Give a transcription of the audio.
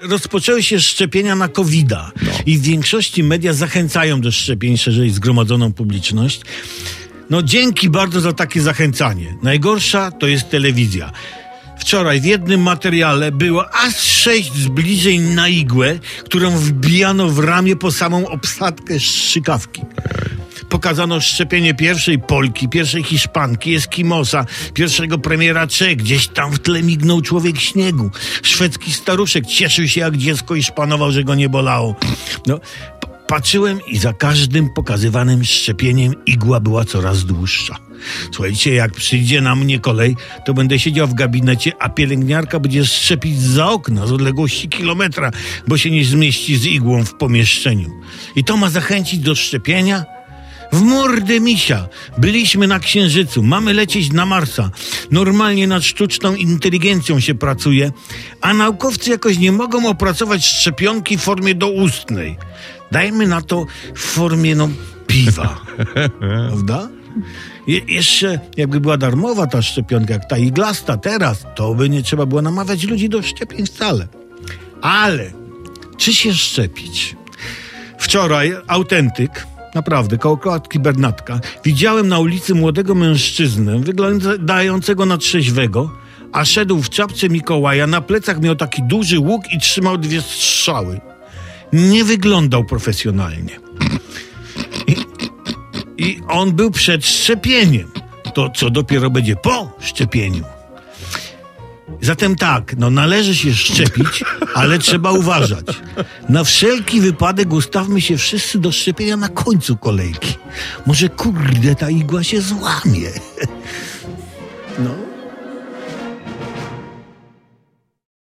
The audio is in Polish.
rozpoczęły się szczepienia na covid i w większości media zachęcają do szczepień szerzej zgromadzoną publiczność. No dzięki bardzo za takie zachęcanie. Najgorsza to jest telewizja. Wczoraj w jednym materiale było aż sześć zbliżeń na igłę, którą wbijano w ramię po samą obsadkę strzykawki. Pokazano szczepienie pierwszej Polki, pierwszej Hiszpanki, Eskimosa, pierwszego premiera Czech. Gdzieś tam w tle mignął człowiek śniegu. Szwedzki staruszek cieszył się jak dziecko i szpanował, że go nie bolało. No, patrzyłem i za każdym pokazywanym szczepieniem igła była coraz dłuższa. Słuchajcie, jak przyjdzie na mnie kolej, to będę siedział w gabinecie, a pielęgniarka będzie szczepić za okna z odległości kilometra, bo się nie zmieści z igłą w pomieszczeniu. I to ma zachęcić do szczepienia? W mordę misia. Byliśmy na Księżycu, mamy lecieć na Marsa. Normalnie nad sztuczną inteligencją się pracuje, a naukowcy jakoś nie mogą opracować szczepionki w formie doustnej. Dajmy na to w formie, no, piwa. Prawda? Je, jeszcze jakby była darmowa ta szczepionka, jak ta iglasta teraz, to by nie trzeba było namawiać ludzi do szczepień wcale. Ale czy się szczepić? Wczoraj autentyk, naprawdę, koło klatki Bernatka, widziałem na ulicy młodego mężczyznę, wyglądającego na trzeźwego, a szedł w czapce Mikołaja, na plecach miał taki duży łuk i trzymał dwie strzały. Nie wyglądał profesjonalnie. I, I on był przed szczepieniem. To co dopiero będzie po szczepieniu. Zatem tak, no należy się szczepić, ale trzeba uważać. Na wszelki wypadek ustawmy się wszyscy do szczepienia na końcu kolejki. Może kurde ta igła się złamie. No.